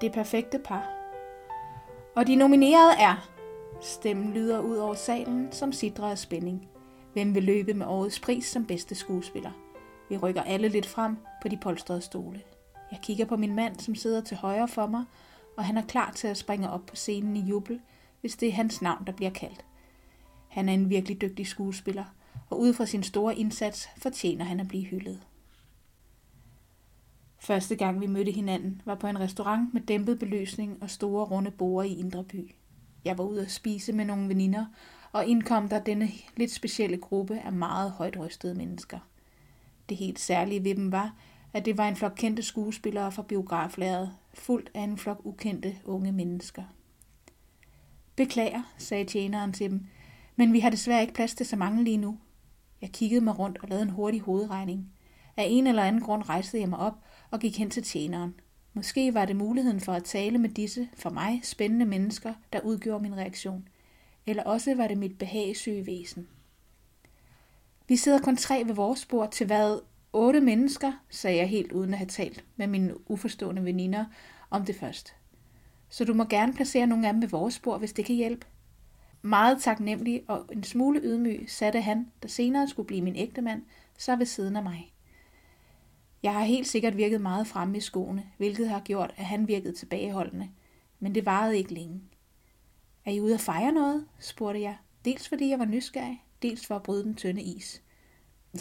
Det perfekte par. Og de nominerede er... Stemmen lyder ud over salen, som sidder af spænding. Hvem vil løbe med årets pris som bedste skuespiller? Vi rykker alle lidt frem på de polstrede stole. Jeg kigger på min mand, som sidder til højre for mig, og han er klar til at springe op på scenen i jubel, hvis det er hans navn, der bliver kaldt. Han er en virkelig dygtig skuespiller, og ud fra sin store indsats fortjener han at blive hyldet. Første gang vi mødte hinanden var på en restaurant med dæmpet belysning og store runde borde i Indre By. Jeg var ude at spise med nogle veninder, og indkom der denne lidt specielle gruppe af meget højt rystede mennesker. Det helt særlige ved dem var, at det var en flok kendte skuespillere fra biograflæret, fuldt af en flok ukendte unge mennesker. Beklager, sagde tjeneren til dem, men vi har desværre ikke plads til så mange lige nu. Jeg kiggede mig rundt og lavede en hurtig hovedregning. Af en eller anden grund rejste jeg mig op og gik hen til tjeneren. Måske var det muligheden for at tale med disse, for mig, spændende mennesker, der udgjorde min reaktion. Eller også var det mit behagsyge væsen. Vi sidder kun tre ved vores bord til hvad? Otte mennesker, sagde jeg helt uden at have talt med mine uforstående veninder om det først. Så du må gerne placere nogle af dem ved vores bord, hvis det kan hjælpe. Meget taknemmelig og en smule ydmyg satte han, der senere skulle blive min ægtemand, så ved siden af mig. Jeg har helt sikkert virket meget fremme i skoene, hvilket har gjort, at han virkede tilbageholdende. Men det varede ikke længe. Er I ude at fejre noget? spurgte jeg. Dels fordi jeg var nysgerrig, dels for at bryde den tynde is.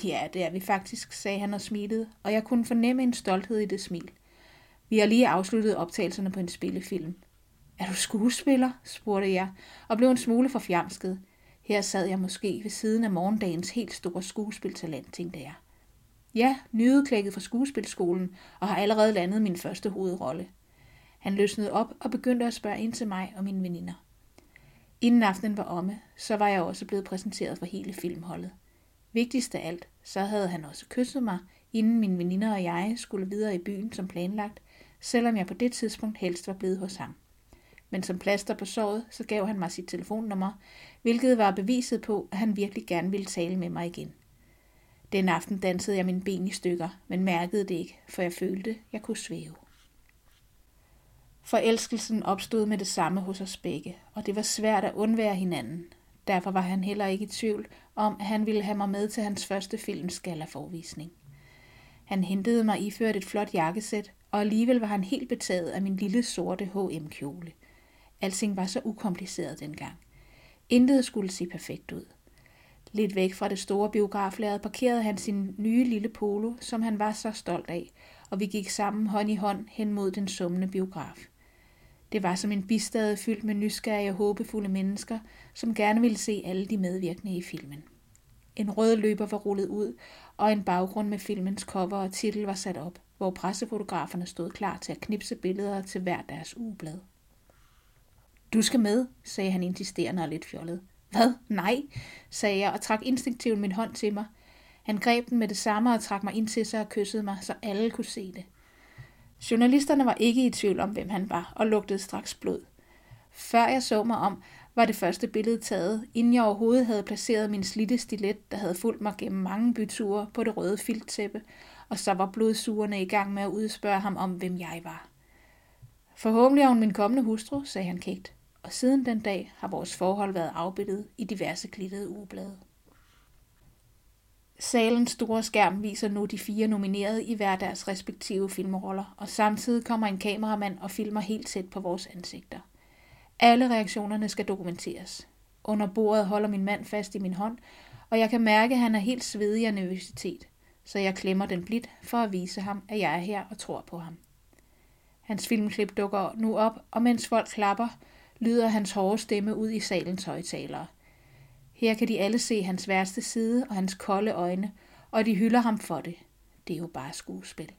Ja, det er vi faktisk, sagde han og smilede, og jeg kunne fornemme en stolthed i det smil. Vi har lige afsluttet optagelserne på en spillefilm. Er du skuespiller? spurgte jeg, og blev en smule forfjamsket. Her sad jeg måske ved siden af morgendagens helt store skuespiltalent, tænkte jeg. Ja, nyudklækket fra skuespilskolen og har allerede landet min første hovedrolle. Han løsnede op og begyndte at spørge ind til mig og mine veninder. Inden aftenen var omme, så var jeg også blevet præsenteret for hele filmholdet. Vigtigst af alt, så havde han også kysset mig, inden mine veninder og jeg skulle videre i byen som planlagt, selvom jeg på det tidspunkt helst var blevet hos ham. Men som plaster på såret, så gav han mig sit telefonnummer, hvilket var beviset på, at han virkelig gerne ville tale med mig igen. Den aften dansede jeg mine ben i stykker, men mærkede det ikke, for jeg følte, jeg kunne svæve. Forelskelsen opstod med det samme hos os begge, og det var svært at undvære hinanden. Derfor var han heller ikke i tvivl om, at han ville have mig med til hans første filmskallerforvisning. Han hentede mig iført et flot jakkesæt, og alligevel var han helt betaget af min lille sorte H&M-kjole. Alting var så ukompliceret dengang. Intet skulle se perfekt ud. Lidt væk fra det store biograflæret parkerede han sin nye lille polo, som han var så stolt af, og vi gik sammen hånd i hånd hen mod den summende biograf. Det var som en bistade fyldt med nysgerrige og håbefulde mennesker, som gerne ville se alle de medvirkende i filmen. En rød løber var rullet ud, og en baggrund med filmens cover og titel var sat op, hvor pressefotograferne stod klar til at knipse billeder til hver deres ugeblad. Du skal med, sagde han insisterende og lidt fjollet. Hvad? Nej, sagde jeg og trak instinktivt min hånd til mig. Han greb den med det samme og trak mig ind til sig og kyssede mig, så alle kunne se det. Journalisterne var ikke i tvivl om, hvem han var, og lugtede straks blod. Før jeg så mig om, var det første billede taget, inden jeg overhovedet havde placeret min slitte stilet, der havde fulgt mig gennem mange byture på det røde filttæppe, og så var blodsugerne i gang med at udspørge ham om, hvem jeg var. Forhåbentlig er hun min kommende hustru, sagde han kægt, og siden den dag har vores forhold været afbildet i diverse glittede ugeblade. Salens store skærm viser nu de fire nominerede i hver deres respektive filmroller, og samtidig kommer en kameramand og filmer helt tæt på vores ansigter. Alle reaktionerne skal dokumenteres. Under bordet holder min mand fast i min hånd, og jeg kan mærke, at han er helt svedig af nervøsitet, så jeg klemmer den blidt for at vise ham, at jeg er her og tror på ham. Hans filmklip dukker nu op, og mens folk klapper, lyder hans hårde stemme ud i salens højtalere – her kan de alle se hans værste side og hans kolde øjne, og de hylder ham for det. Det er jo bare skuespil.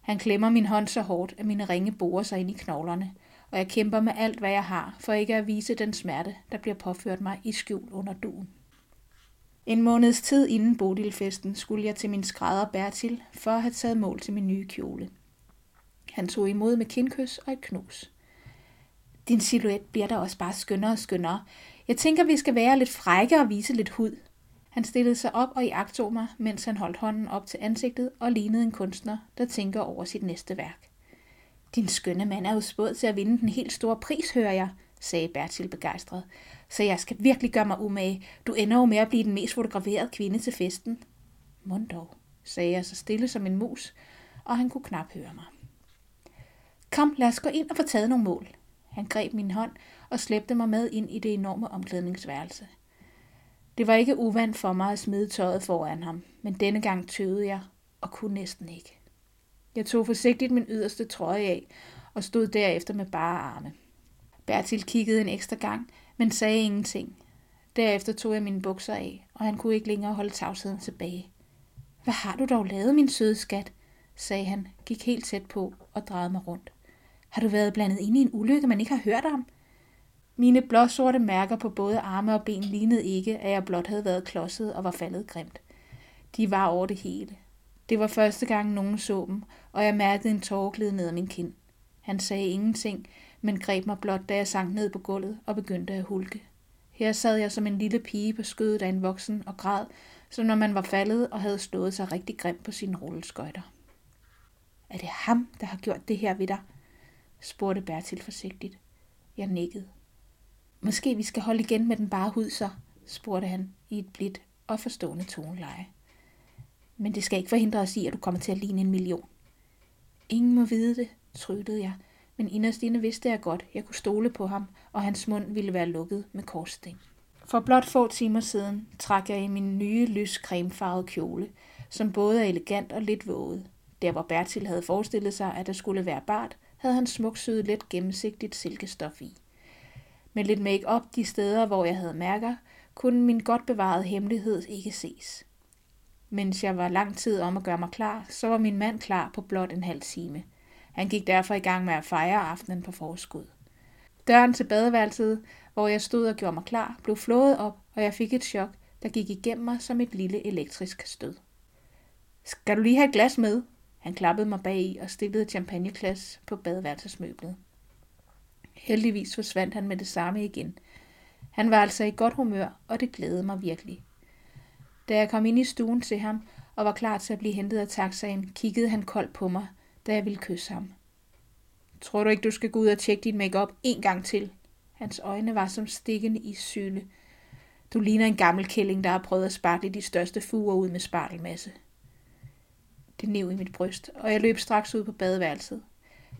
Han klemmer min hånd så hårdt, at mine ringe borer sig ind i knoglerne, og jeg kæmper med alt, hvad jeg har, for ikke at vise den smerte, der bliver påført mig i skjul under duen. En måneds tid inden Bodilfesten skulle jeg til min skrædder Bertil for at have taget mål til min nye kjole. Han tog imod med kindkys og et knus. Din silhuet bliver da også bare skønnere og skønnere. Jeg tænker, vi skal være lidt frække og vise lidt hud. Han stillede sig op og iagtog mig, mens han holdt hånden op til ansigtet og lignede en kunstner, der tænker over sit næste værk. Din skønne mand er jo spået til at vinde den helt store pris, hører jeg, sagde Bertil begejstret. Så jeg skal virkelig gøre mig umage. Du ender jo med at blive den mest fotograferede kvinde til festen. Mund dog, sagde jeg så stille som en mus, og han kunne knap høre mig. Kom, lad os gå ind og få taget nogle mål. Han greb min hånd og slæbte mig med ind i det enorme omklædningsværelse. Det var ikke uvandt for mig at smide tøjet foran ham, men denne gang tøvede jeg og kunne næsten ikke. Jeg tog forsigtigt min yderste trøje af og stod derefter med bare arme. Bertil kiggede en ekstra gang, men sagde ingenting. Derefter tog jeg mine bukser af, og han kunne ikke længere holde tavsheden tilbage. Hvad har du dog lavet, min søde skat? sagde han, gik helt tæt på og drejede mig rundt. Har du været blandet ind i en ulykke, man ikke har hørt om? Mine blåsorte mærker på både arme og ben lignede ikke, at jeg blot havde været klodset og var faldet grimt. De var over det hele. Det var første gang, nogen så dem, og jeg mærkede en tårer glide ned ad min kind. Han sagde ingenting, men greb mig blot, da jeg sank ned på gulvet og begyndte at hulke. Her sad jeg som en lille pige på skødet af en voksen og græd, som når man var faldet og havde stået sig rigtig grimt på sine rulleskøjter. Er det ham, der har gjort det her ved dig? Spurgte Bertil forsigtigt. Jeg nikkede. Måske vi skal holde igen med den bare hud så, spurgte han i et blidt og forstående toneleje. Men det skal ikke forhindre os i, at du kommer til at ligne en million. Ingen må vide det, tryttede jeg, men inderst inde vidste jeg godt, jeg kunne stole på ham, og hans mund ville være lukket med korsting. For blot få timer siden trak jeg i min nye lys cremefarvede kjole, som både er elegant og lidt våget. Der hvor Bertil havde forestillet sig, at der skulle være bart, havde han smuksyet let gennemsigtigt silkestof i. Med lidt make-up de steder, hvor jeg havde mærker, kunne min godt bevarede hemmelighed ikke ses. Mens jeg var lang tid om at gøre mig klar, så var min mand klar på blot en halv time. Han gik derfor i gang med at fejre aftenen på forskud. Døren til badeværelset, hvor jeg stod og gjorde mig klar, blev flået op, og jeg fik et chok, der gik igennem mig som et lille elektrisk stød. Skal du lige have et glas med? Han klappede mig bag i og stillede champagneglas på badeværelsesmøblet. Heldigvis forsvandt han med det samme igen. Han var altså i godt humør, og det glædede mig virkelig. Da jeg kom ind i stuen til ham og var klar til at blive hentet af taxaen, kiggede han koldt på mig, da jeg ville kysse ham. Tror du ikke, du skal gå ud og tjekke dit makeup en gang til? Hans øjne var som stikkende i syne. Du ligner en gammel kælling, der har prøvet at spartle de største fuger ud med spartelmasse. Det nev i mit bryst, og jeg løb straks ud på badeværelset.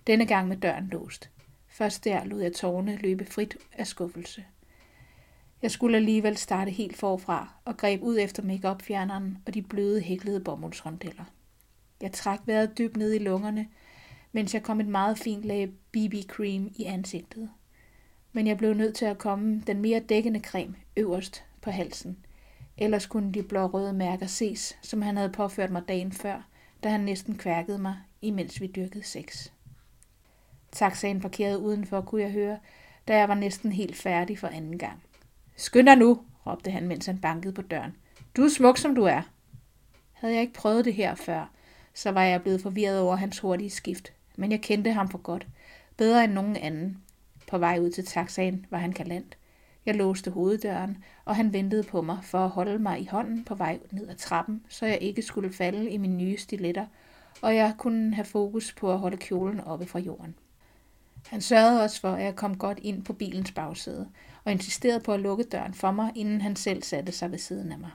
Denne gang med døren låst. Først der lod jeg tårne løbe frit af skuffelse. Jeg skulle alligevel starte helt forfra og greb ud efter makeup fjerneren og de bløde hæklede bomuldsrondeller. Jeg trak vejret dybt ned i lungerne, mens jeg kom et meget fint lag BB-cream i ansigtet. Men jeg blev nødt til at komme den mere dækkende creme øverst på halsen. Ellers kunne de blå røde mærker ses, som han havde påført mig dagen før, da han næsten kværkede mig, imens vi dyrkede sex. Taxaen parkerede udenfor, kunne jeg høre, da jeg var næsten helt færdig for anden gang. Skynd dig nu, råbte han, mens han bankede på døren. Du er smuk, som du er. Havde jeg ikke prøvet det her før, så var jeg blevet forvirret over hans hurtige skift. Men jeg kendte ham for godt. Bedre end nogen anden. På vej ud til taxaen var han galant. Jeg låste hoveddøren, og han ventede på mig for at holde mig i hånden på vej ned ad trappen, så jeg ikke skulle falde i mine nye stiletter, og jeg kunne have fokus på at holde kjolen oppe fra jorden. Han sørgede også for, at jeg kom godt ind på bilens bagsæde, og insisterede på at lukke døren for mig, inden han selv satte sig ved siden af mig.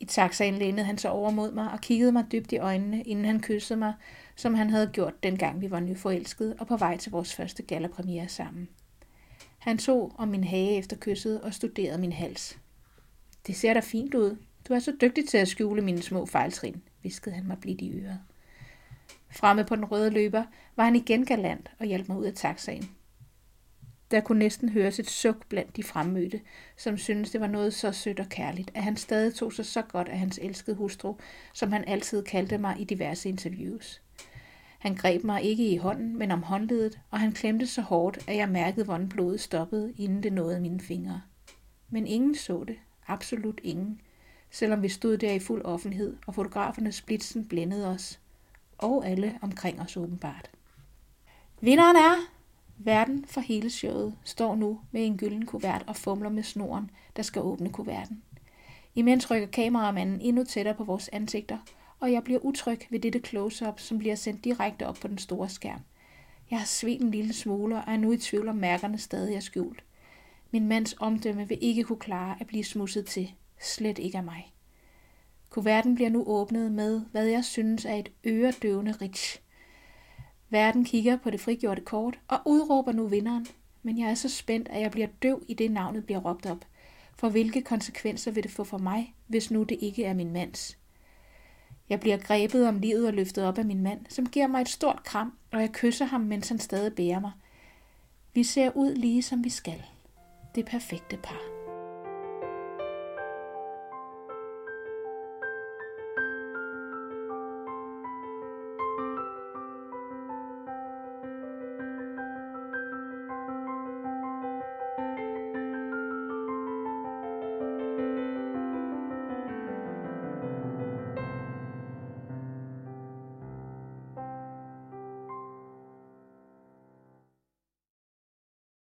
I taxaen lænede han sig over mod mig og kiggede mig dybt i øjnene, inden han kyssede mig, som han havde gjort dengang vi var nyforelskede og på vej til vores første gallerpremiere sammen. Han tog om min hage efter kysset og studerede min hals. Det ser da fint ud. Du er så dygtig til at skjule mine små fejltrin, viskede han mig blidt i øret. Fremme på den røde løber var han igen galant og hjalp mig ud af taxaen. Der kunne næsten høres et suk blandt de fremmødte, som syntes, det var noget så sødt og kærligt, at han stadig tog sig så godt af hans elskede hustru, som han altid kaldte mig i diverse interviews. Han greb mig ikke i hånden, men om håndledet, og han klemte så hårdt, at jeg mærkede, hvordan blodet stoppede, inden det nåede mine fingre. Men ingen så det. Absolut ingen. Selvom vi stod der i fuld offentlighed, og fotografernes splitsen blændede os. Og alle omkring os åbenbart. Vinderen er Verden for hele showet står nu med en gylden kuvert og fumler med snoren, der skal åbne kuverten. Imens rykker kameramanden endnu tættere på vores ansigter, og jeg bliver utryg ved dette close-up, som bliver sendt direkte op på den store skærm. Jeg har svedt en lille smule og er nu i tvivl om mærkerne stadig er skjult. Min mands omdømme vil ikke kunne klare at blive smusset til. Slet ikke af mig. Kuverten bliver nu åbnet med, hvad jeg synes er et øredøvende rich. Verden kigger på det frigjorte kort og udråber nu vinderen, men jeg er så spændt, at jeg bliver døv i det navnet bliver råbt op. For hvilke konsekvenser vil det få for mig, hvis nu det ikke er min mands? Jeg bliver grebet om livet og løftet op af min mand, som giver mig et stort kram, og jeg kysser ham, mens han stadig bærer mig. Vi ser ud lige som vi skal. Det perfekte par.